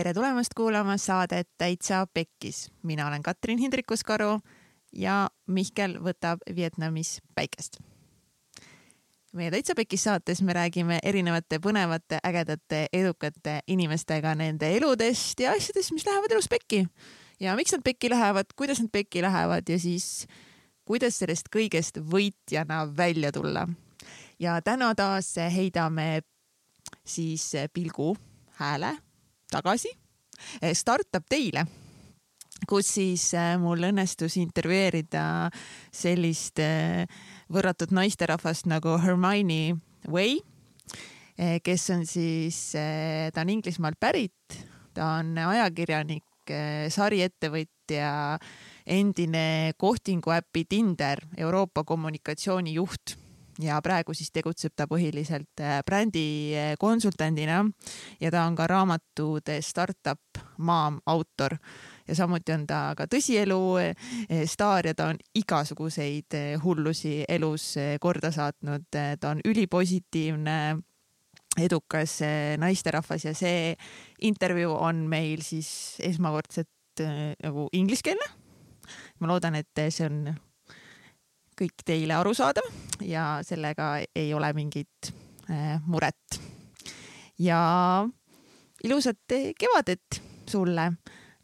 tere tulemast kuulama saadet Täitsa Pekkis. mina olen Katrin Hindrikus-Karu ja Mihkel võtab Vietnamis päikest. meie Täitsa Pekkis saates me räägime erinevate põnevate, ägedate, edukate inimestega nende eludest ja asjadest, mis lähevad elus pekki. ja miks nad pekki lähevad, kuidas nad pekki lähevad ja siis kuidas sellest kõigest võitjana välja tulla. ja täna taas heidame siis pilgu hääle tagasi eh, Startup Day'le, kus siis eh, mul õnnestus intervjueerida sellist eh, võrratut naisterahvast nagu Hermione Way, kes on siis, ta on Inglismaalt pärit, ta on ajakirjanik, sariettevõtja, endine kohtinguäpi Tinder Euroopa kommunikatsioonijuht ja praegu siis tegutseb ta põhiliselt äh, brändikonsultandina ja ta on ka raamatu The Startup Mom autor ja samuti on ta ka tõsielu äh, staar ja ta on igasuguseid äh, hullusi elus korda saatnud, ta on ülipositiivne edukas naisterahvas ja see intervjuu on meil siis esmakordselt nagu ingliskeelne. ma loodan, et see on kõik teile arusaadav ja sellega ei ole mingit äh, muret. ja ilusat kevadet sulle,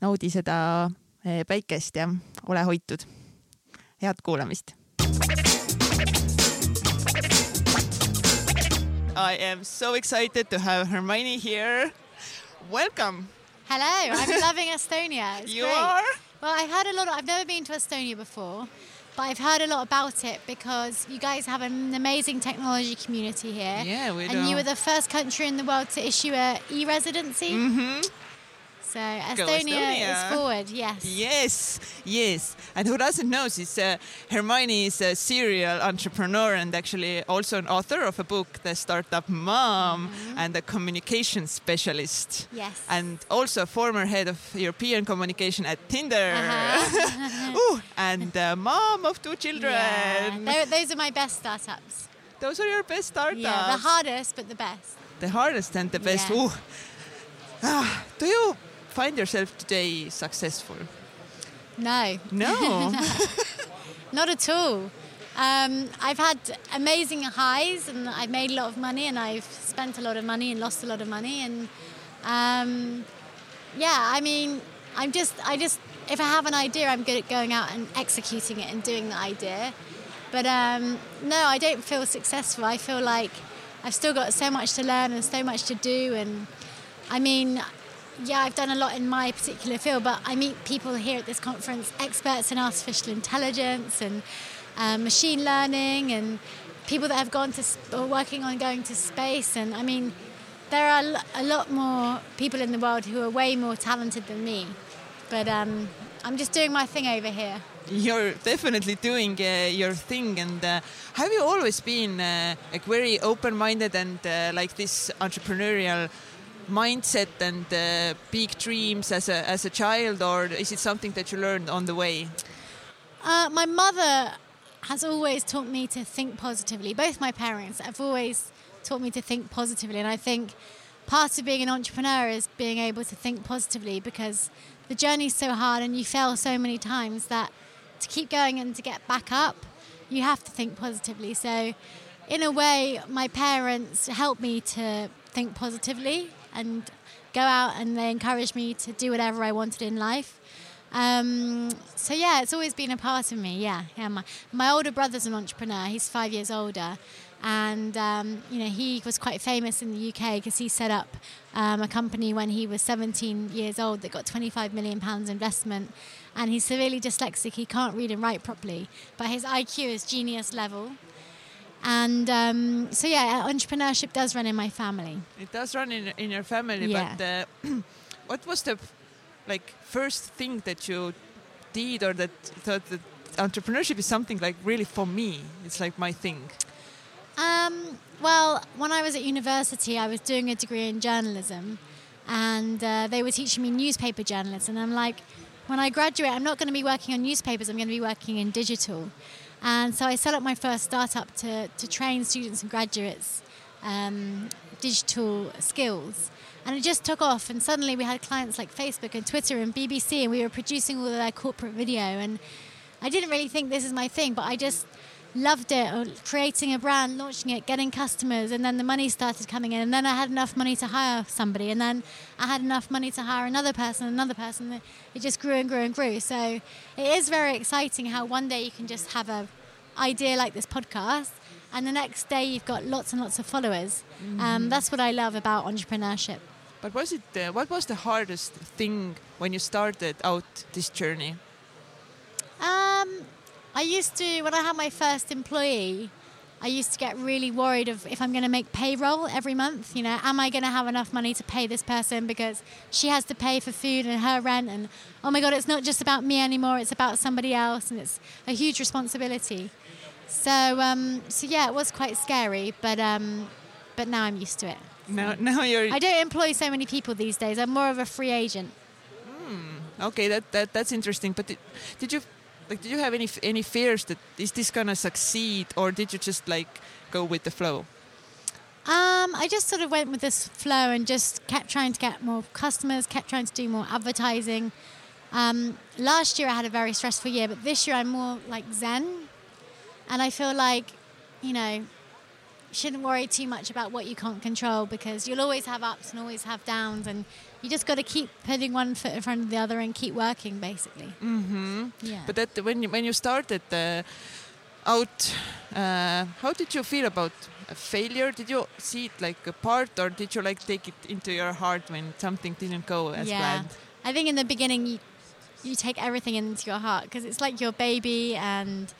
naudi seda äh, päikest ja ole hoitud. head kuulamist. I am so excited to have Hermione here. Welcome. Hello, I'm loving Estonia. It's you great. are? Well, I've heard a lot. Of, I've never been to Estonia before, but I've heard a lot about it because you guys have an amazing technology community here. Yeah, we and you were the first country in the world to issue a e-residency. Mm-hmm. So Estonia, Estonia. is forward. Yes. Yes, yes. And who doesn't know is uh, Hermione is a serial entrepreneur and actually also an author of a book, The Startup Mom, and a communication specialist. Yes. And also a former head of European communication at Tinder. Uh-huh. Ooh, and mom of two children. Yeah. Those are my best startups. Those are your best startups. Yeah, the hardest but the best. The hardest and the best. Yeah. Ooh. Ah, do you find yourself today successful? No, No. Not at all. Um, I've had amazing highs and I've made a lot of money and I've spent a lot of money and lost a lot of money and um, yeah, I mean, I'm just, I just, if I have an idea, I'm good at going out and executing it and doing the idea. But um, no, I don't feel successful. I feel like I've still got so much to learn and so much to do. And I mean, yeah, I've done a lot in my particular field, but I meet people here at this conference, experts in artificial intelligence and um, machine learning, and people that have gone to or working on going to space. And I mean, there are a lot more people in the world who are way more talented than me. But um, I'm just doing my thing over here. You're definitely doing uh, your thing. And uh, have you always been uh, like very open-minded and uh, like this entrepreneurial mindset and uh, big dreams as a as a child, or is it something that you learned on the way? Uh, my mother has always taught me to think positively. Both my parents have always taught me to think positively, and I think part of being an entrepreneur is being able to think positively because the journey's so hard and you fail so many times that to keep going and to get back up, you have to think positively. So, in a way, my parents helped me to think positively and go out and they encouraged me to do whatever I wanted in life. Um, so yeah, it's always been a part of me. Yeah, yeah. My, my older brother's an entrepreneur. He's five years older, and um, you know he was quite famous in the UK because he set up um, a company when he was 17 years old that got 25 million pounds investment. And he's severely dyslexic. He can't read and write properly, but his IQ is genius level. And um, so yeah, entrepreneurship does run in my family. It does run in in your family, Yeah. but uh, what was the like first thing that you did, or that thought that entrepreneurship is something like really for me? It's like my thing. Um, well, when I was at university, I was doing a degree in journalism, and uh, they were teaching me newspaper journalism. And I'm like, when I graduate, I'm not going to be working on newspapers. I'm going to be working in digital. And so I set up my first startup to, to train students and graduates um, digital skills. And it just took off, and suddenly we had clients like Facebook and Twitter and BBC, and we were producing all of their corporate video. And I didn't really think this is my thing, but I just loved it creating a brand, launching it, getting customers, and then the money started coming in, and then I had enough money to hire somebody, and then I had enough money to hire another person, another person. It just grew and grew and grew. So it is very exciting how one day you can just have a idea like this podcast, and the next day you've got lots and lots of followers. Mm-hmm. Um, that's what I love about entrepreneurship. But was it uh, what was the hardest thing when you started out this journey? Um, I used to when I had my first employee. I used to get really worried of if I'm going to make payroll every month. You know, am I going to have enough money to pay this person because she has to pay for food and her rent? And oh my God, it's not just about me anymore; it's about somebody else, and it's a huge responsibility. So, um, so yeah, it was quite scary, but um, but now I'm used to it. Now, now you're. I don't employ so many people these days. I'm more of a free agent. Hmm. Okay, that, that that's interesting. But did, did you like did you have any any fears that is this gonna succeed, or did you just like go with the flow? Um, I just sort of went with this flow and just kept trying to get more customers, kept trying to do more advertising. Um, last year I had a very stressful year, but this year I'm more like zen, and I feel like, you know, shouldn't worry too much about what you can't control because you'll always have ups and always have downs, and you just got to keep putting one foot in front of the other and keep working, basically. Mm-hmm. Yeah. But that when you when you started uh, out, uh, how did you feel about a failure? Did you see it like a part, or did you like take it into your heart when something didn't go as yeah. planned? I think in the beginning you you take everything into your heart because it's like your baby and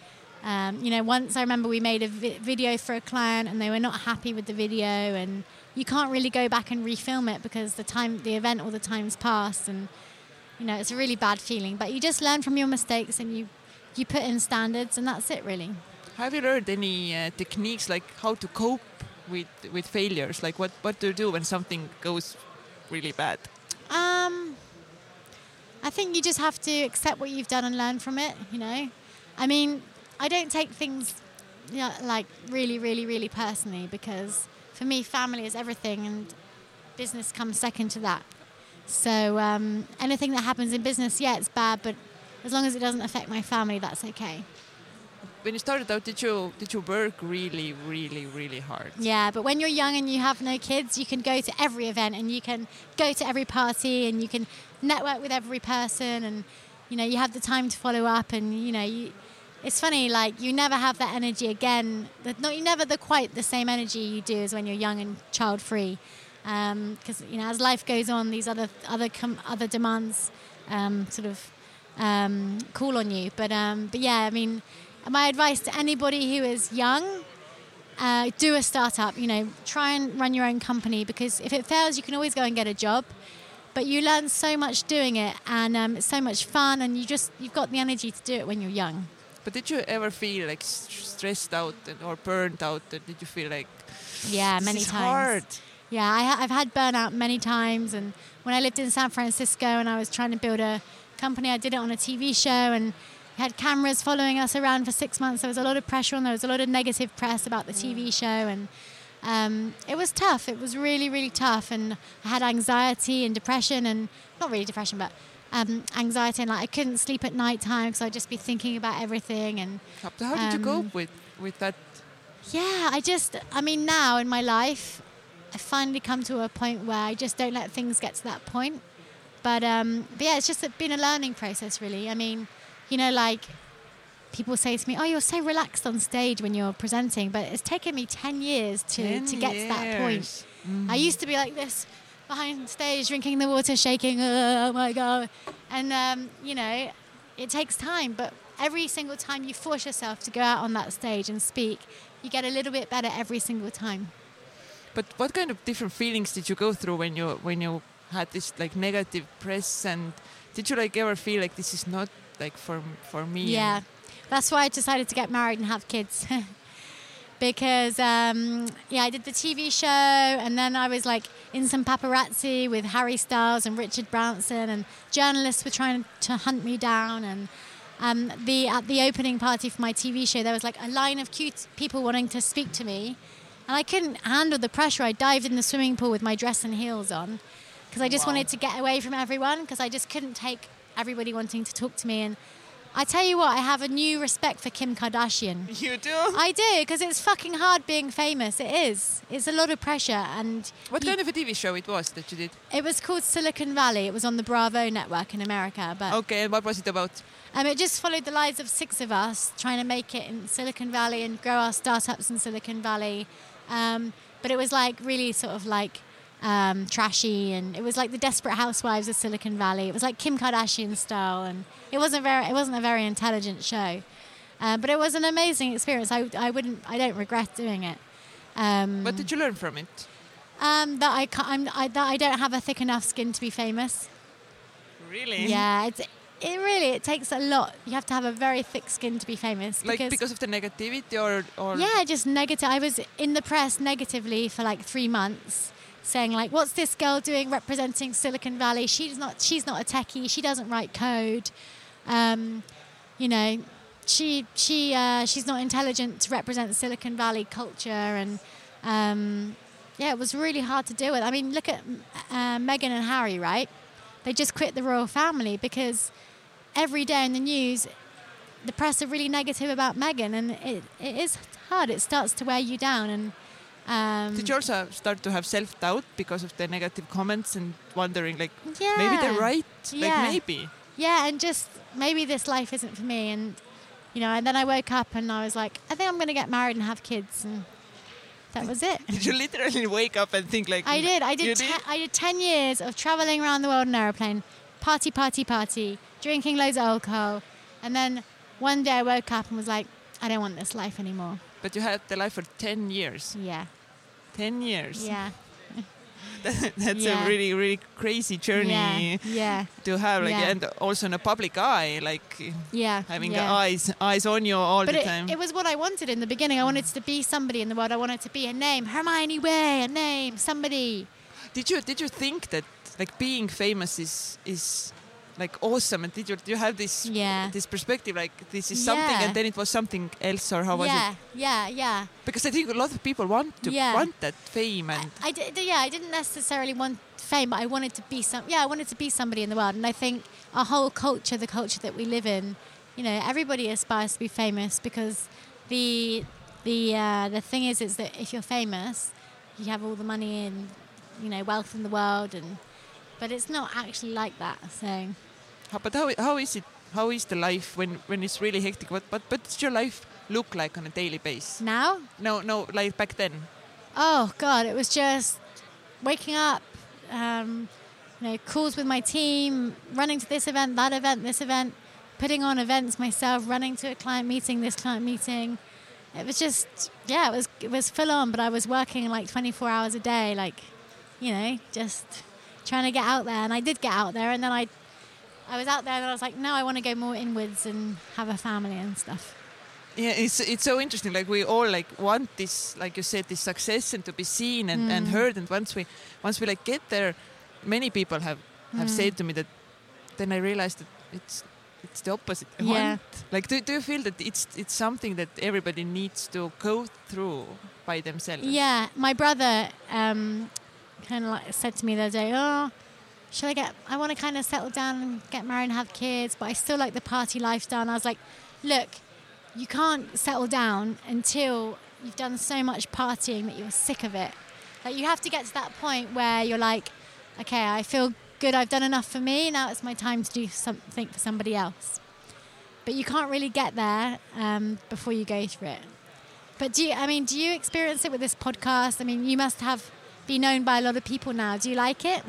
um, you know, once I remember we made a vi- video for a client and they were not happy with the video, and you can't really go back and refilm it because the time, the event, all the time's passed, and you know, it's a really bad feeling. But you just learn from your mistakes and you you put in standards, and that's it, really. Have you learned any uh, techniques like how to cope with with failures? Like what what to do when something goes really bad? Um, I think you just have to accept what you've done and learn from it. You know, I mean, I don't take things you know, like really, really, really personally because for me, family is everything, and business comes second to that. So um, anything that happens in business, yeah, it's bad, but as long as it doesn't affect my family, that's okay. When you started out, did you did you work really, really, really hard? Yeah, but when you're young and you have no kids, you can go to every event and you can go to every party and you can network with every person and you know you have the time to follow up and you know you it's funny, like you never have that energy again. Not you never the quite the same energy you do as when you're young and child free, because um, you know as life goes on, these other other com- other demands um, sort of um, call on you. But um, but yeah, I mean, my advice to anybody who is young. Uh, do a startup, you know, try and run your own company because if it fails, you can always go and get a job but you learn so much doing it and um, it's so much fun and you just you've got the energy to do it when you're young but did you ever feel like stressed out or burned out? Or did you feel like yeah, many times. Hard. Yeah, I, have had burnout many times, and when I lived in San Francisco and I was trying to build a company, I did it on a TV show and had cameras following us around for six months. There was a lot of pressure on. There was a lot of negative press about the TV show, and um, it was tough. It was really, really tough, and I had anxiety and depression, and not really depression, but um, anxiety and like I couldn't sleep at night time because I'd just be thinking about everything. And how, did um, you cope with with that? Yeah, I just I mean now in my life, I finally come to a point where I just don't let things get to that point. But um, but yeah, it's just been a learning process really. I mean, you know, like people say to me, "Oh, you're so relaxed on stage when you're presenting," but it's taken me ten years to 10 to get years. to that point. Mm-hmm. I used to be like this behind stage drinking the water, shaking, oh my God. And, um, you know, it takes time, but every single time you force yourself to go out on that stage and speak, you get a little bit better every single time. But what kind of different feelings did you go through when you when you had this like negative press and did you like ever feel like this is not like for for me? Yeah, that's why I decided to get married and have kids. because um, yeah, I did the TV show, and then I was like in some paparazzi with Harry Styles and Richard Branson, and journalists were trying to hunt me down. And um, the at the opening party for my TV show, there was like a line of cute people wanting to speak to me, and I couldn't handle the pressure. I dived in the swimming pool with my dress and heels on because I just Wow. wanted to get away from everyone because I just couldn't take everybody wanting to talk to me. And I tell you what, I have a new respect for Kim Kardashian. You do? I do because it's fucking hard being famous. It is. It's a lot of pressure, and what you- kind of a TV show it was that you did? it was called Silicon Valley. It was on the Bravo network in America, but Okay, and what was it about? um, it just followed the lives of six of us trying to make it in Silicon Valley and grow our startups in Silicon Valley. Um, but it was like really sort of like um, trashy, and it was like the Desperate Housewives of Silicon Valley. It was like Kim Kardashian style, and it wasn't very. It wasn't a very intelligent show, uh, but it was an amazing experience. I, I wouldn't. I don't regret doing it. Um, What did you learn from it? um, that I, ca- I'm, I that I don't have a thick enough skin to be famous. Really? Yeah, it's it really it takes a lot. You have to have a very thick skin to be famous. Like because, because of the negativity or or yeah, just negative. I was in the press negatively for like three months, saying like, "What's this girl doing representing Silicon Valley? She's not. She's not a techie. She doesn't write code. Um, you know, she she uh, she's not intelligent to represent Silicon Valley culture and." Um, yeah, it was really hard to deal with. I mean, look at uh, Meghan and Harry, right? They just quit the royal family because every day in the news, the press are really negative about Meghan, and it, it is hard. It starts to wear you down. And um, Did you also start to have self doubt because of the negative comments and wondering like yeah, maybe they're right? Yeah. Like maybe. Yeah, and just maybe this life isn't for me. And you know, and then I woke up and I was like, I think I'm going to get married and have kids, and that was it. Did you literally wake up and think like I did. I did. did? I did ten years of traveling around the world in an airplane, party, party, party, drinking loads of alcohol, and then one day I woke up and was like, I don't want this life anymore. But you had the life for 10 years. Yeah, 10 years. yeah, That's Yeah. a really, really crazy journey yeah, yeah, to have, like, and also in a public eye, like yeah. having eyes eyes on you all But the it, time. it was what I wanted in the beginning. I wanted to be somebody in the world. I wanted to be a name, Hermione Way, a name, somebody. did you did you think that like being famous is is like awesome? And did you you have this Yeah. this perspective like this is something and then it was something else or how was yeah, it? yeah, yeah. Because I think a lot of people want to Yeah. want that fame and I did, yeah, I didn't necessarily want fame, but I wanted to be some. Yeah, I wanted to be somebody in the world, and I think our whole culture, the culture that we live in, you know, everybody aspires to be famous because the the uh, the thing is, is that if you're famous, you have all the money and you know wealth in the world, and but it's not actually like that. So But how how is it? How is the life when when it's really hectic? What but but does your life look like on a daily basis? now, No, no, like back then. Oh God, it was just waking up, um, you know, calls with my team, running to this event, that event, this event, putting on events myself, running to a client meeting, this client meeting. It was just, yeah, it was it was full on, but I was working like 24 hours a day, like, you know, just trying to get out there, and I did get out there, and then I, I was out there, and I was like, no, I want to go more inwards and have a family and stuff. Yeah, it's it's so interesting. Like we all like want this, like you said, this success and to be seen and, and Mm. heard. And once we once we like get there, many people have have Mm. said to me that then I realized that it's it's the opposite. I Yeah. want. Like do, do you feel that it's it's something that everybody needs to go through by themselves? Yeah, my brother um, kind of like said to me the other day, "Oh, should I get? I want to kind of settle down and get married and have kids, but I still like the party lifestyle." And I was like, "Look, you can't settle down until you've done so much partying that you're sick of it. Like you have to get to that point where you're like, okay, I feel good. I've done enough for me. Now it's my time to do something for somebody else." But you can't really get there um, before you go through it. But do you, I mean, do you experience it with this podcast? I mean, you must have been known by a lot of people now. Do you like it?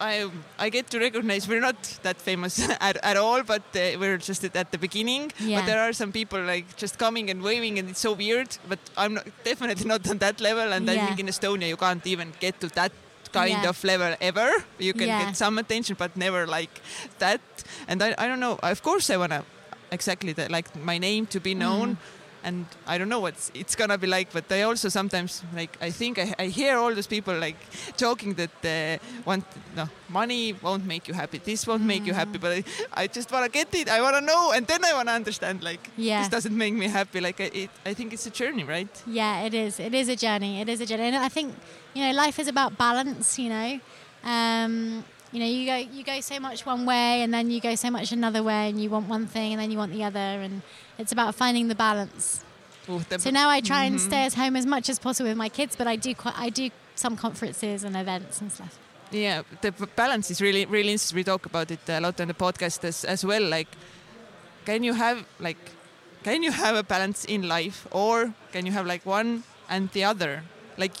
I I get to recognize we're not that famous at, at all, but uh, we're just at, at the beginning. Yeah. But there are some people like just coming and waving, and it's so weird. But I'm not, definitely not on that level. And I Yeah. think in Estonia you can't even get to that kind Yeah. of level ever. You can get some attention, but never like that. And I, I don't know. Of course, I wanna exactly that, like my name to be known. Mm. And I don't know what it's gonna be like. But I also sometimes like I think I, I hear all those people like joking that uh, want no money won't make you happy, this won't make you happy, but I, I just wanna get it, I wanna know, and then I wanna understand like Yeah. this doesn't make me happy. Like I, it, I think it's a journey, right? Yeah, it is. It is a journey. It is a journey. And I think, you know, life is about balance, you know. Um, you know, you go you go so much one way and then you go so much another way and you want one thing and then you want the other and it's about finding the balance. So now I try and Mhm. stay at home as much as possible with my kids, but I do quite, I do some conferences and events and stuff. Yeah, the balance is really, really interesting. We talk about it a lot on the podcast as, as well. Like, can you have like, can you have a balance in life, or can you have like one and the other? Like,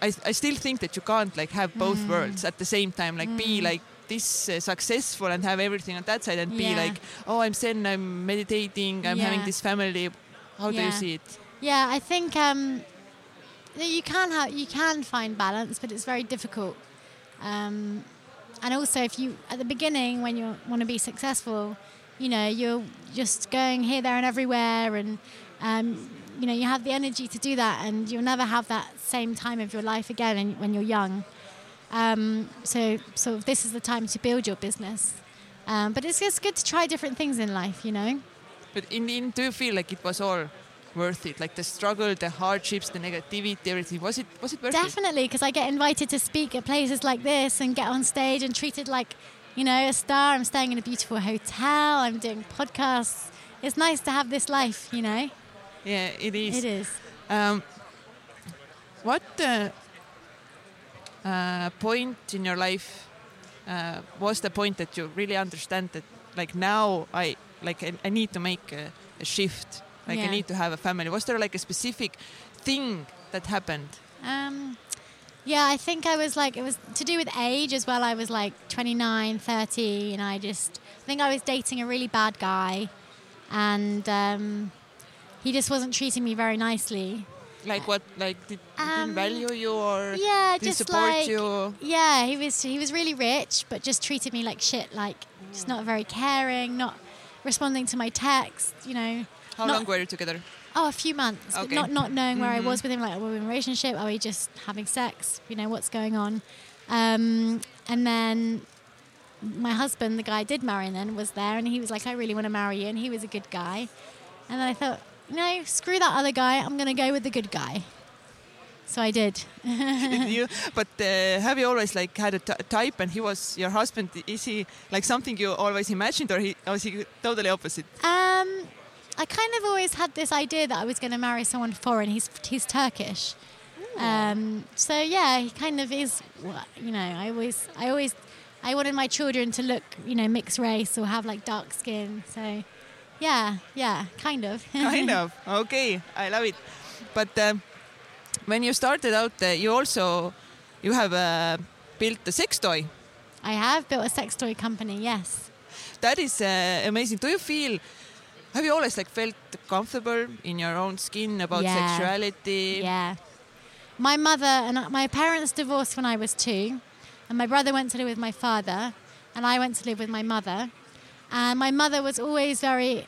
I, I still think that you can't like have both Mm. worlds at the same time. Like, be Mm. like this uh, successful and have everything on that side, and be like, oh, I'm zen, I'm meditating, I'm having this family. How do you see it? Yeah, I think um, you can have you can find balance, but it's very difficult. Um, and also, if you at the beginning when you want to be successful, you know you're just going here, there, and everywhere, and um, you know you have the energy to do that, and you'll never have that same time of your life again and when you're young. Um, so, sort of, this is the time to build your business. Um, but it's just good to try different things in life, you know. But in the end, do you feel like it was all worth it? Like the struggle, the hardships, the negativity, everything. Was it was it worth it? Definitely, because I get invited to speak at places like this and get on stage and treated like, you know, a star. I'm staying in a beautiful hotel. I'm doing podcasts. It's nice to have this life, you know. Yeah, it is. It is. Um, what uh, uh, point in your life uh, was the point that you really understand that, like now, I like I, I need to make a, a shift. Like I need to have a family. Was there like a specific thing that happened? Um, yeah, I think I was like, it was to do with age as well. I was like 29, 30, and I just, I think I was dating a really bad guy, and um, he just wasn't treating me very nicely. Like what? Like did, didn't Um, value you or Yeah, didn't just support like, you? Yeah, he was he was really rich, but just treated me like shit. Like just not very caring, not responding to my text. You know, How not- long were you together? oh, a few months, but Okay. not not knowing where I Mhm. was with him. Like, are we in a relationship? Are we just having sex? You know, what's going on? Um, and then my husband, the guy I did marry, then was there, and he was like, "I really want to marry you," and he was a good guy. And then I thought, no, screw that other guy. I'm gonna go with the good guy. So I did. You, but uh, have you always like had a t- type, and he was your husband? Is he like something you always imagined, or he or is he totally opposite? Um, I kind of always had this idea that I was going to marry someone foreign. He's he's Turkish, um, so yeah, he kind of is. You know, I always I always I wanted my children to look, you know, mixed race or have like dark skin. So, yeah, yeah, kind of. kind of. Okay, I love it. But um, when you started out, uh, you also you have uh, built a sex toy. I have built a sex toy company. Yes. That is uh, amazing. Do you feel? Have you always like felt comfortable in your own skin about Yeah. sexuality? Yeah. My mother and my parents divorced when I was two, and my brother went to live with my father, and I went to live with my mother. And my mother was always very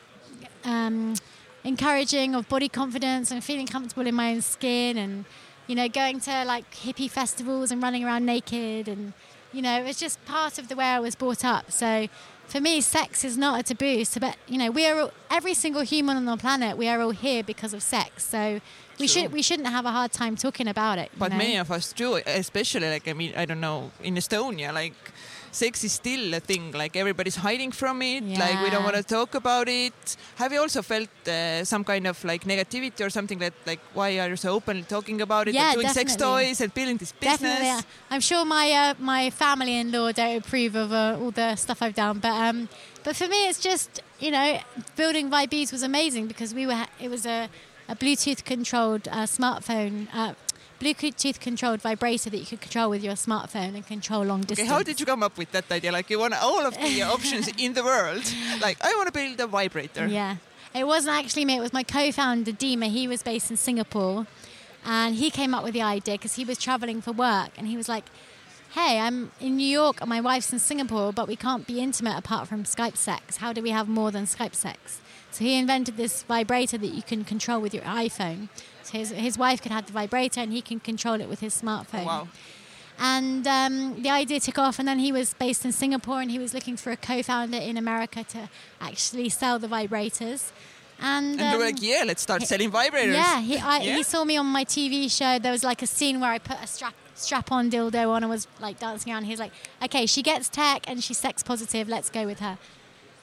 um, encouraging of body confidence and feeling comfortable in my own skin, and you know, going to like hippie festivals and running around naked, and you know, it was just part of the way I was brought up. So. For me, sex is not a taboo. So, but you know, we are all, every single human on the planet. We are all here because of sex. So, we True. should we shouldn't have a hard time talking about it. But know? many of us do, especially like I mean, I don't know, in Estonia, like sex is still a thing. Like everybody's hiding from it. Like we don't want to talk about it. Have you also felt uh, some kind of like negativity or something that like why are you so openly talking about it? Yeah, and doing sex toys and building this business. Definitely, yeah. I'm sure my uh, my family-in-law don't approve of uh, all the stuff I've done, but um, but for me, it's just you know, building Vibease was amazing because we were it was a, a Bluetooth-controlled uh, smartphone, uh, Bluetooth-controlled vibrator that you could control with your smartphone and control long distance. Okay, how did you come up with that idea? Like you want all of the options in the world. Like I want to build a vibrator. Yeah. It wasn't actually me, it was my co founder, Dima. He was based in Singapore. And he came up with the idea because he was traveling for work. And he was like, hey, I'm in New York and my wife's in Singapore, but we can't be intimate apart from Skype sex. How do we have more than Skype sex? So he invented this vibrator that you can control with your iPhone. So his, his wife could have the vibrator and he can control it with his smartphone. Wow. And um, the idea took off, and then he was based in Singapore, and he was looking for a co-founder in America to actually sell the vibrators. And, And they were um, like, yeah, let's start he- selling vibrators. yeah, he, I, Yeah? he saw me on my TV show. There was like a scene where I put a strap strap-on dildo on and was like dancing around. He's like, "Okay, she gets tech and she's sex positive. Let's go with her."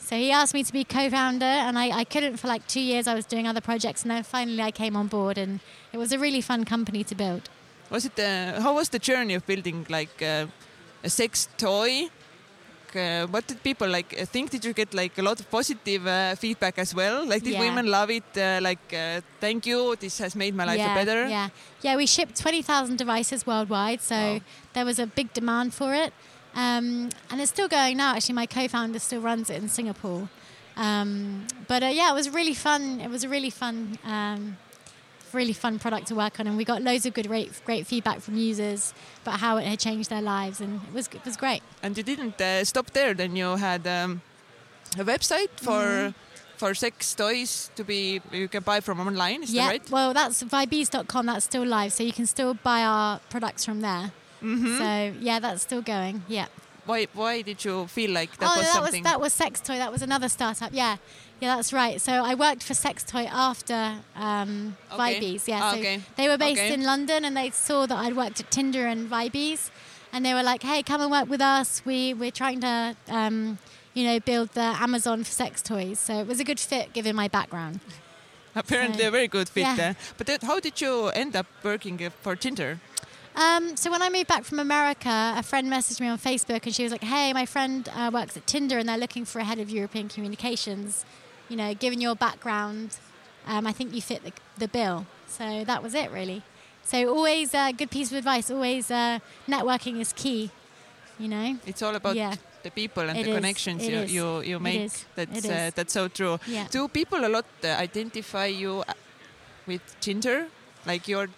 So he asked me to be co-founder, and I, I couldn't for like two years. I was doing other projects, and then finally I came on board, and it was a really fun company to build. Was it? Uh, how was the journey of building like uh, a sex toy? Uh, what did people like uh, think? Did you get like a lot of positive uh, feedback as well? Like, did Yeah. women love it? Uh, like, uh, thank you. This has made my life yeah, better. Yeah, yeah. We shipped twenty thousand devices worldwide, so Wow. there was a big demand for it, um, and it's still going now. Actually, my co-founder still runs it in Singapore. Um, but uh, yeah, it was really fun. It was a really fun, um, really fun product to work on, and we got loads of good, great, great feedback from users about how it had changed their lives, and it was it was great. And you didn't uh, stop there. Then you had um, a website for Mm-hmm. for sex toys to be you can buy from online. Is yeah, that right? well, that's vibease.com. That's still live, so you can still buy our products from there. Mm-hmm. So yeah, that's still going. Yeah. Why why did you feel like that oh, was that something? was that was Sex Toy. That was another startup. Yeah, yeah, that's right. So I worked for Sex Toy after um, Okay. Vibease. Yeah, Ah, so okay. they were based Okay. in London, and they saw that I'd worked at Tinder and Vibease, and they were like, "Hey, come and work with us. We we're trying to." Um, you know, build the Amazon for sex toys. So it was a good fit given my background. Apparently So, a very good fit yeah. there. But how did you end up working uh, for Tinder? Um, so when I moved back from America, a friend messaged me on Facebook and she was like, "Hey, my friend uh, works at Tinder and they're looking for a head of European communications. You know, given your background, um, I think you fit the, the bill." So that was it, really. So always a good piece of advice. Always uh, networking is key. You know. It's all about Yeah. the people and It the is. connections you, you, you make. That's uh, that's so true. Yeah. Do people a lot uh, identify you uh, with Tinder? Like you're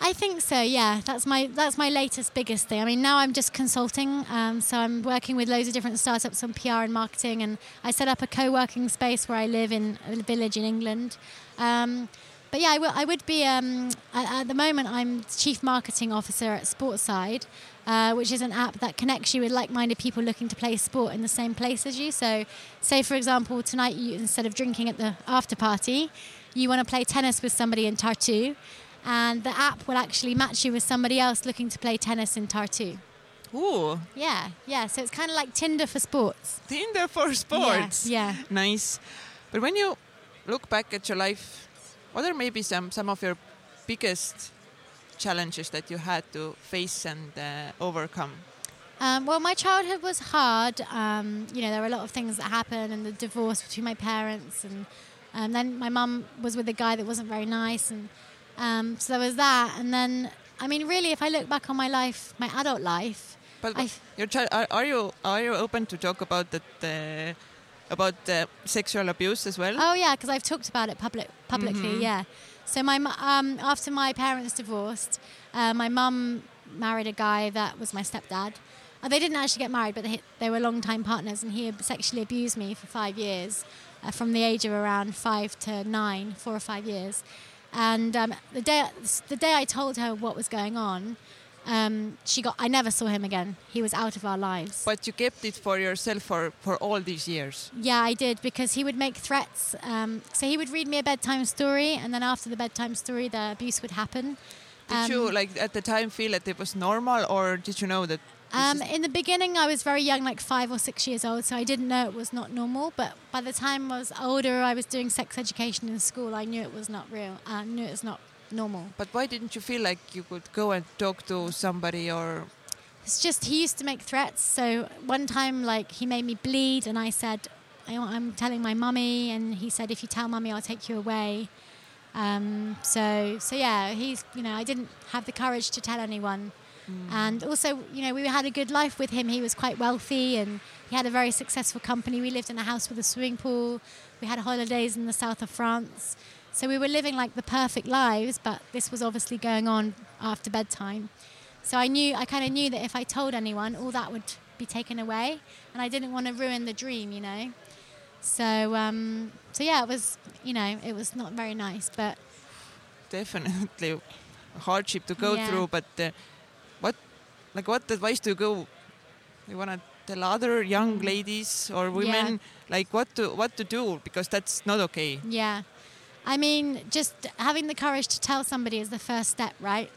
I think so. Yeah, that's my that's my latest biggest thing. I mean, now I'm just consulting, um, so I'm working with loads of different startups on PR and marketing, and I set up a co-working space where I live in a village in England. Um, but yeah, I would be um, at, at the moment. I'm chief marketing officer at Sportside, uh, which is an app that connects you with like-minded people looking to play sport in the same place as you. So, say for example, tonight you instead of drinking at the after party, you want to play tennis with somebody in Tartu and the app will actually match you with somebody else looking to play tennis in Tartu. ooh Yeah, yeah. So it's kind of like Tinder for sports. Tinder for sports. Yeah, yeah. Nice. But when you look back at your life, what are maybe some some of your biggest challenges that you had to face and uh, overcome? Um, well, my childhood was hard. Um, you know, there were a lot of things that happened, and the divorce between my parents, and um, then my mum was with a guy that wasn't very nice, and um, so there was that. And then, I mean, really, if I look back on my life, my adult life, But I- your child, are, are you are you open to talk about that uh, about uh, sexual abuse as well? Oh yeah, because I've talked about it public publicly. Mhm. Yeah. So my um, after my parents divorced, uh, my mum married a guy that was my stepdad. Uh, they didn't actually get married, but they, they were long-time partners, and he sexually abused me for five years, uh, from the age of around five to nine, four or five years. And um, the day the day I told her what was going on, um, she got. I never saw him again. He was out of our lives. But you kept it for yourself for, for all these years. Yeah, I did because he would make threats. Um, so he would read me a bedtime story, and then after the bedtime story, the abuse would happen. Did Um, you like at the time feel that it was normal, or did you know that? Um, in the beginning, I was very young, like five or six years old, so I didn't know it was not normal. But by the time I was older, I was doing sex education in school. I knew it was not real. I knew it was not normal. but why didn't you feel like you could go and talk to somebody, or It's just he used to make threats. So one time, like he made me bleed, and I said, I- "I'm telling my mummy," and he said, "If you tell mummy, I'll take you away." Um, so, so yeah, he's you know I didn't have the courage to tell anyone, and also you know we had a good life with him. He was quite wealthy, and he had a very successful company. We lived in a house with a swimming pool. We had holidays in the south of France. So we were living like the perfect lives, but this was obviously going on after bedtime. So I knew, I kind of knew that if I told anyone, all that would be taken away, and I didn't want to ruin the dream, you know. So um, so yeah, it was you know it was not very nice, but definitely a hardship to go Yeah. through. But uh, like, what advice do you go? You wanna tell other young ladies or women like what to what to do because that's not okay. Yeah. I mean, just having the courage to tell somebody is the first step, right?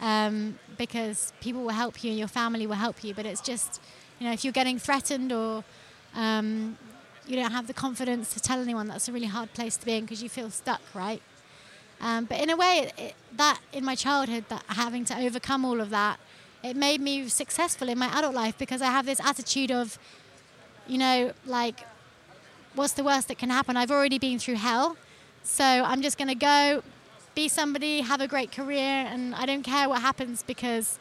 Um, because people will help you and your family will help you. But it's just, you know, if you're getting threatened or um, you don't have the confidence to tell anyone, that's a really hard place to be in because you feel stuck, right? Um, but in a way, it, that in my childhood, that having to overcome all of that, it made me successful in my adult life because I have this attitude of, you know, like what's the worst that can happen? I've already been through hell. So I'm just going to go be somebody, have a great career, and I don't care what happens because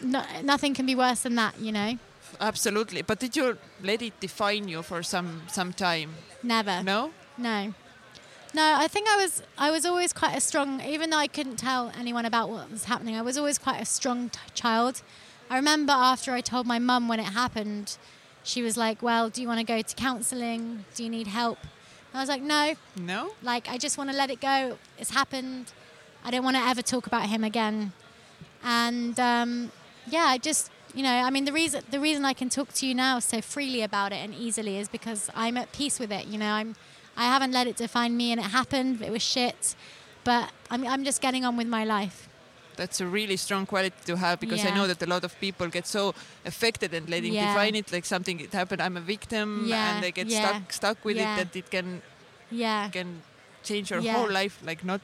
no, nothing can be worse than that, you know? Absolutely. But did you let it define you for some some time? Never. No. No. No, I think I was I was always quite a strong even though I couldn't tell anyone about what was happening. I was always quite a strong t- child. I remember after I told my mum when it happened, she was like, "Well, do you want to go to counseling? Do you need help?" I was like, "No, No. Like, I just want to let it go. It's happened. I don't want to ever talk about him again. And um, yeah, I just, you know, I mean, the reason the reason I can talk to you now so freely about it and easily is because I'm at peace with it. You know, I'm I haven't let it define me, and it happened. It was shit, but I'm I'm just getting on with my life. That's a really strong quality to have because I know that a lot of people get so affected and letting Yeah. define it like something it happened. I'm a victim, Yeah, and they get yeah, stuck stuck with yeah. it that it can Yeah. can change your Yeah. whole life, like not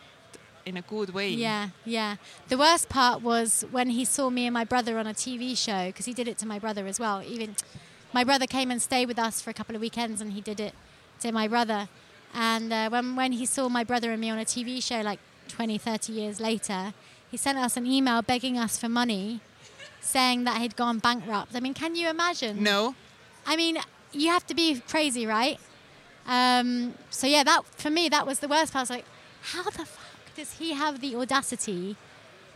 in a good way. Yeah, yeah. The worst part was when he saw me and my brother on a TV show because he did it to my brother as well. Even my brother came and stayed with us for a couple of weekends, and he did it to my brother. And uh, when when he saw my brother and me on a TV show like 20, 30 years later, he sent us an email begging us for money, saying that he'd gone bankrupt. I mean, can you imagine? No. I mean, you have to be crazy, right? Um, so yeah, that for me that was the worst part. I was like, how the fuck does he have the audacity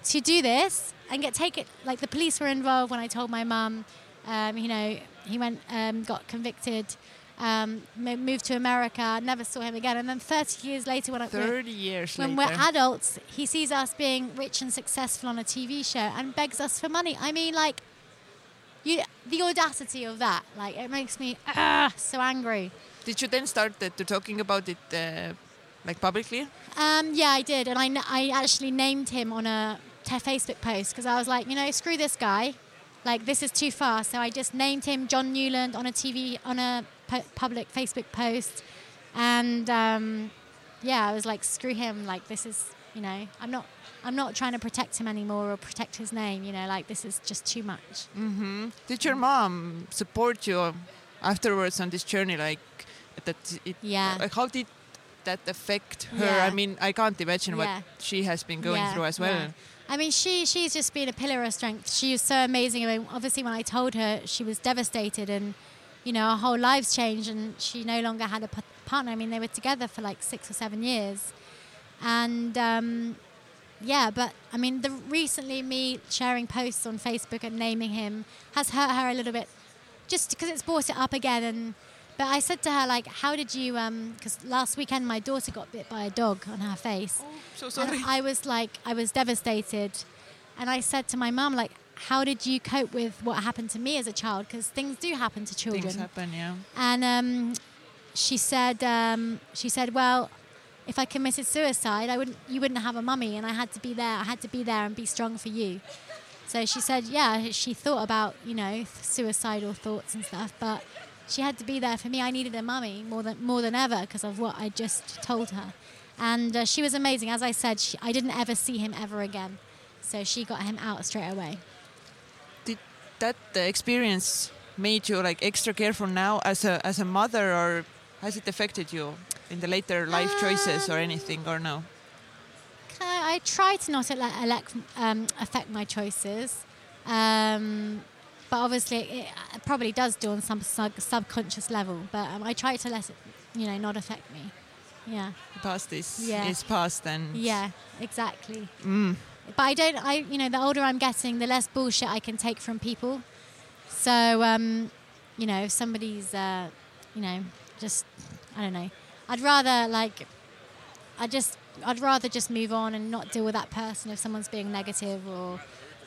to do this and get taken? Like the police were involved when I told my mum. Um, you know, he went, um, got convicted, um, moved to America, never saw him again, and then 30 years later, when I, Thirty years when later. we're adults, he sees us being rich and successful on a TV show and begs us for money. I mean, like, you, the audacity of that, like, it makes me ah, so angry. Did you then start uh, to talking about it uh, like publicly? Um, yeah, I did, and I, n- I actually named him on a Facebook post because I was like, you know, screw this guy, like this is too far. So I just named him John Newland on a TV on a pu- public Facebook post, and um, yeah, I was like, screw him, like this is, you know, I'm not. I'm not trying to protect him anymore or protect his name, you know, like this is just too much. hmm Did your mom support you afterwards on this journey? Like that? It, Yeah. Like how did that affect her? Yeah. I mean, I can't imagine Yeah. what she has been going Yeah, through as well. I mean, she she's just been a pillar of strength. She was so amazing. I mean, obviously, when I told her, she was devastated, and you know, our whole lives changed, and she no longer had a p- partner. I mean, they were together for like six or seven years, and um, yeah. But I mean, the recently me sharing posts on Facebook and naming him has hurt her a little bit, just because it's brought it up again. And but I said to her like, how did you? Because last weekend my daughter got bit by a dog on her face. Oh, So And sorry. I was like, I was devastated. And I said to my mum, like, how did you cope with what happened to me as a child? Because things do happen to children. Things happen, yeah. And um, she said, um, she said, well, if I committed suicide, I wouldn't, you wouldn't have a mummy, and I had to be there. I had to be there and be strong for you. So she said, yeah, she thought about, you know, suicidal thoughts and stuff, but she had to be there for me. I needed a mummy more than more than ever because of what I just told her. And uh, she was amazing. As I said, she, I didn't ever see him ever again. So she got him out straight away. That experience made you like extra careful now as a as a mother, or has it affected you in the later life choices or anything, or no? I, try to not ele- elect, um, affect my choices, um, but obviously it, it probably does do on some sub- subconscious level. But um, I try to let it, you know, not affect me. Yeah, Past is Yeah. is past, and yeah, exactly. Mm. But I don't. I you know, the older I'm getting, the less bullshit I can take from people. So um, you know, if somebody's uh, you know just I don't know. I'd rather like I just I'd rather just move on and not deal with that person if someone's being negative or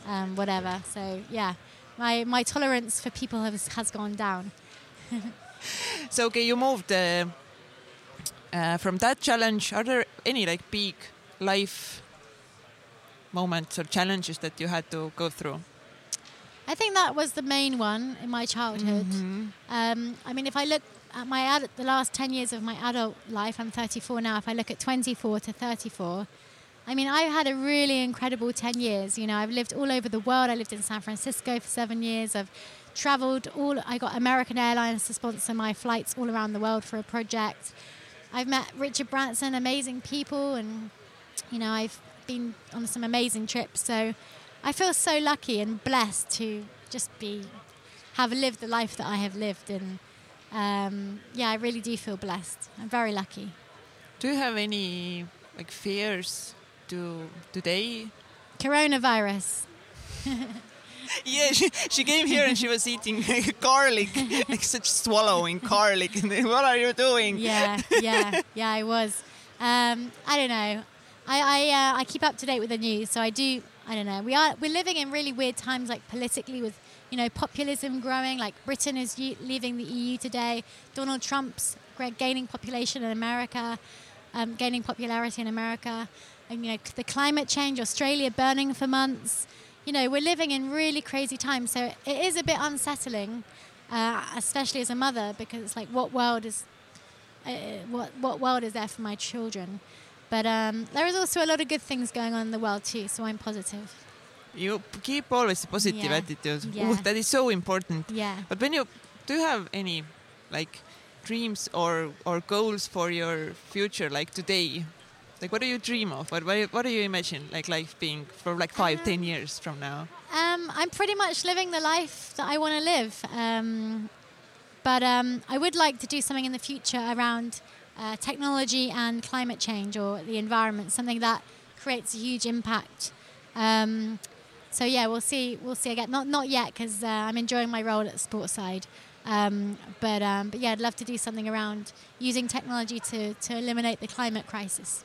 um, whatever. So yeah, my my tolerance for people has has gone down. So okay, you moved uh, uh, from that challenge. Are there any like big life moments or challenges that you had to go through? I think that was the main one in my childhood. Mhm. Um, I mean, if I look at my ad- the last 10 years of my adult life, I'm 34 now. If I look at 24 to 34, I mean, I've had a really incredible 10 years. You know, I've lived all over the world. I lived in San Francisco for seven years. I've traveled all, I got American Airlines to sponsor my flights all around the world for a project. I've met Richard Branson, amazing people, and, you know, I've been on some amazing trips. So I feel so lucky and blessed to just be, have lived the life that I have lived. And, um, yeah, I really do feel blessed. I'm very lucky. Do you have any like fears to today? Coronavirus. Yeah, she, she came here and she was eating garlic, like such swallowing garlic. And what are you doing? Yeah, yeah, yeah. I was. Um, I don't know. I I, uh, I keep up to date with the news, so I do. I don't know. We are we're living in really weird times, like politically, with you know populism growing. Like Britain is u- leaving the EU today. Donald Trump's gaining population in America, um, gaining popularity in America, and you know the climate change. Australia burning for months. You know we're living in really crazy times, so it is a bit unsettling, uh, especially as a mother, because it's like what world is uh, what what world is there for my children. But um, there is also a lot of good things going on in the world too, so I'm positive. You keep always a positive Yeah. attitude. Yeah. Ooh, that is so important. Yeah. But when you do you have any like dreams or or goals for your future, like today? Like what do you dream of? What what do you, what do you imagine like life being for like five, ten years from now? Um, I'm pretty much living the life that I want to live. Um, but um, I would like to do something in the future around uh, technology and climate change or the environment, something that creates a huge impact. Um, so yeah, we'll see. We'll see again. Not not yet because uh, I'm enjoying my role at the sports side. Um, but um, but yeah, I'd love to do something around using technology to to eliminate the climate crisis.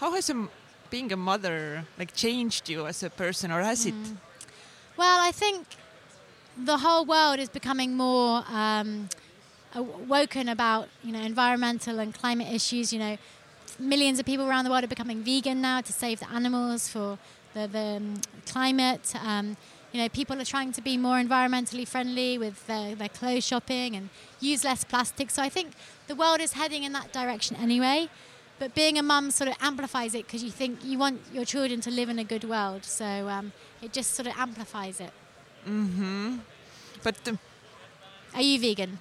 How has a, m- being a mother like changed you as a person, or has it? Mm. Well, I think the whole world is becoming more um, awoken about you know environmental and climate issues. You know, millions of people around the world are becoming vegan now to save the animals for the, the um, climate. Um, you know, people are trying to be more environmentally friendly with their, their clothes shopping and use less plastic. So I think the world is heading in that direction anyway. But being a mum sort of amplifies it because you think you want your children to live in a good world. So um, it just sort of amplifies it. Mm-hmm. But um, Are you vegan?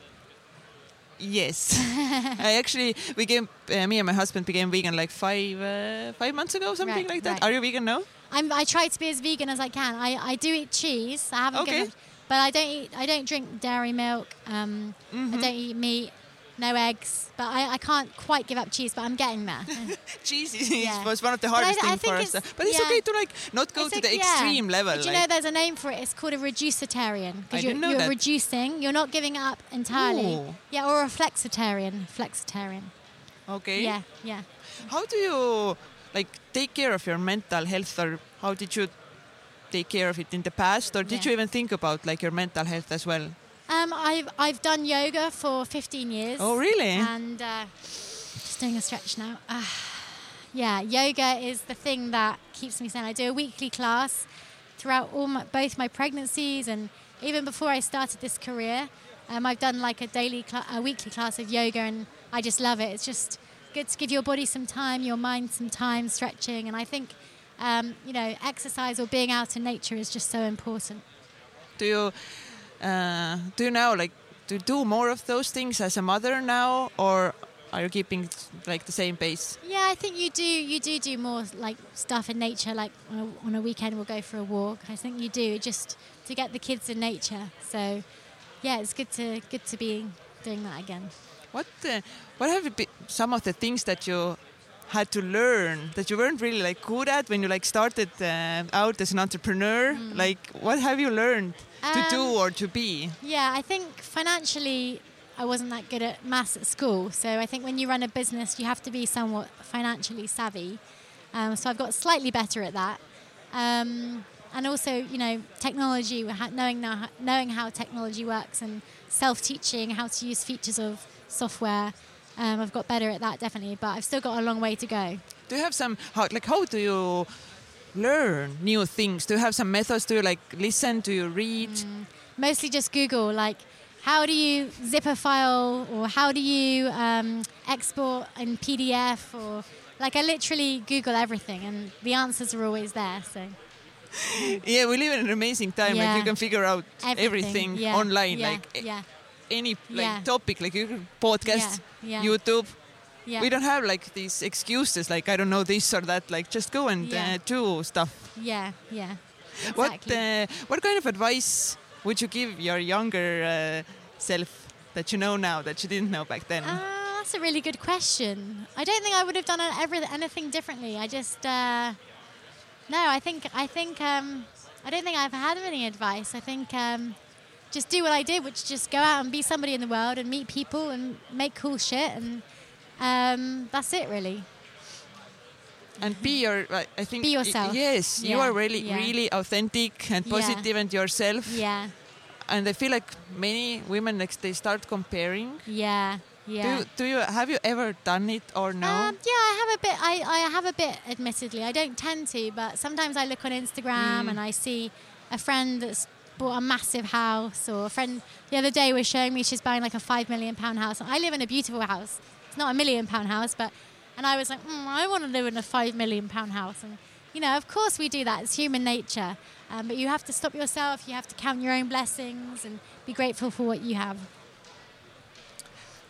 Yes, I actually we came. Uh, me and my husband became vegan like five uh, five months ago, something Right, like that. right. Are you vegan now? I'm, I try to be as vegan as I can. I, I do eat cheese. I haven't Okay. given but I don't eat. I don't drink dairy milk. Um, I Mhm. don't eat meat. No eggs. But I, I can't quite give up cheese. But I'm getting there. Cheese is, Yeah. was one of the hardest things for us. But it's yeah. okay to like not go It's to like- the yeah. extreme level. But you like- know, there's a name for it. It's called a reducetarian because you're, know you're reducing. You're not giving up entirely. Ooh. Yeah, or a flexitarian. Flexitarian. okay. Yeah, yeah. How do you like take care of your mental health, or how did you take care of it in the past, or did Yeah. you even think about like your mental health as well? Um, I've I've done yoga for 15 years. Oh, really? And uh, just doing a stretch now. Ah, yeah, yoga is the thing that keeps me sane. I do a weekly class throughout all my, both my pregnancies and even before I started this career. Um, I've done like a daily, cla- a weekly class of yoga, and I just love it. It's just good to give your body some time, your mind some time, stretching, and I think. Um, you know, exercise or being out in nature is just so important. Do you uh, do you now like to do more of those things as a mother now, or are you keeping like the same pace? Yeah, I think you do. You do do more like stuff in nature. Like on a, on a weekend, we'll go for a walk. I think you do just to get the kids in nature. So, yeah, it's good to good to be doing that again. What uh, what have been some of the things that you had to learn that you weren't really like good at when you like started uh, out as an entrepreneur? Mm. Like what have you learned to do Um, or to be? Yeah, I think financially, I wasn't that good at maths at school. So I think when you run a business, you have to be somewhat financially savvy. Um, so I've got slightly better at that. Um, and also, you know, technology, knowing now, knowing how technology works, and self-teaching how to use features of software. Um, I've got better at that definitely, but I've still got a long way to go. Do you have some how, like how do you learn new things? Do you have some methods? Do you like listen? Do you read? Mm, mostly just Google. Like, how do you zip a file, or how do you um, export in PDF, or like I literally Google everything, and the answers are always there. So. yeah, we live in an amazing time. Yeah. Like you can figure out everything, everything yeah. online. Yeah. Like yeah. Any like topic, like podcast, YouTube. Yeah. We don't have like these excuses, like I don't know this or that. Like just go and uh, do stuff. Yeah, yeah. Exactly. What uh, what kind of advice would you give your younger uh, self that you know now that you didn't know back then? Uh, that's a really good question. I don't think I would have done anything differently. I just uh, no. I think I think um, I don't think I've had any advice. I think um, just do what I did, which just go out and be somebody in the world and meet people and make cool shit, and um, that's it really. And be your, I think. Be yourself. Yes, yeah. you are really, yeah. really authentic and positive yeah. and yourself. Yeah. And I feel like many women, like, they start comparing. Yeah. Yeah. Do you, do you have you ever done it or no? Um, yeah, I have a bit. I, I have a bit. Admittedly, I don't tend to, but sometimes I look on Instagram mm. and I see a friend that's bought a massive house, or a friend the other day was showing me she's buying like a five million pound house. I live in a beautiful house. It's not a million pound house, but and I was like, mm, I want to live in a five million pound house, and you know, of course we do that. It's human nature, um, but you have to stop yourself. You have to count your own blessings and be grateful for what you have.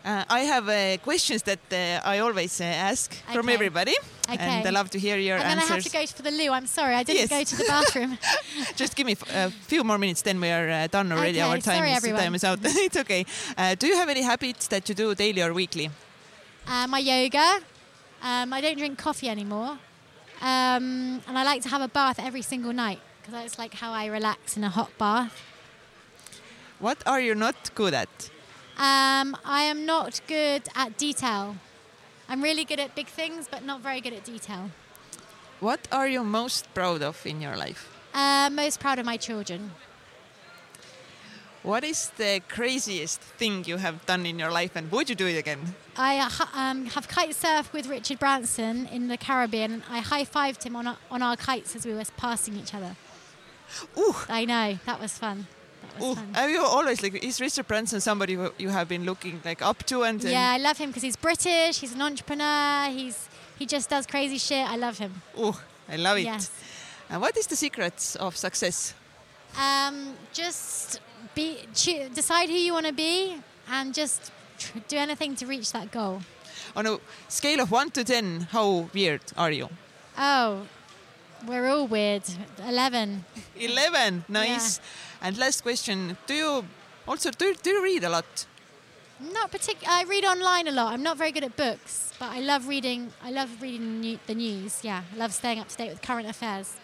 Uh, I have uh, questions that uh, I always uh, ask okay. from everybody, okay. and I love to hear your and answers. And I have to go for the loo. I'm sorry, I didn't yes. go to the bathroom. Just give me a few more minutes, then we are uh, done already. Okay. Our time sorry, is everyone. time is out. it's okay. Uh, do you have any habits that you do daily or weekly? my yoga. Um, I don't drink coffee anymore, um, and I like to have a bath every single night because that's like how I relax in a hot bath. What are you not good at? Um, I am not good at detail. I'm really good at big things, but not very good at detail. What are you most proud of in your life? Uh, most proud of my children. What is the craziest thing you have done in your life, and would you do it again? I uh, um, have kite surfed with Richard Branson in the Caribbean. I high fived him on our, on our kites as we were passing each other. Ooh! I know that was fun. Ooh, have you always like is Richard Branson somebody who you have been looking like up to and, and yeah I love him because he's British he's an entrepreneur he's he just does crazy shit. I love him. Oh I love it. Yes. and what is the secrets of success? Um, just be decide who you want to be and just do anything to reach that goal. On a scale of 1 to 10 how weird are you? Oh we're all weird. 11 11 nice. yeah. And last question: Do you also do, do you read a lot? Not particularly. I read online a lot. I'm not very good at books, but I love reading. I love reading the news. Yeah, I love staying up to date with current affairs.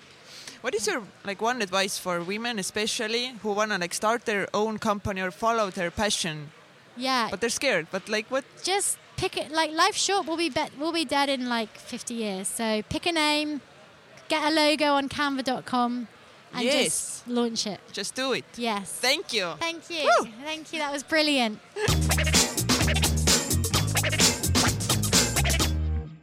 What is your like one advice for women, especially who wanna like start their own company or follow their passion? Yeah. But they're scared. But like what? Just pick it. Like life's short. We'll be be- we'll be dead in like 50 years. So pick a name, get a logo on Canva.com, and yes. just launch it. Just do it. Yes. Thank you. Thank you. Woo! Thank you. That was brilliant.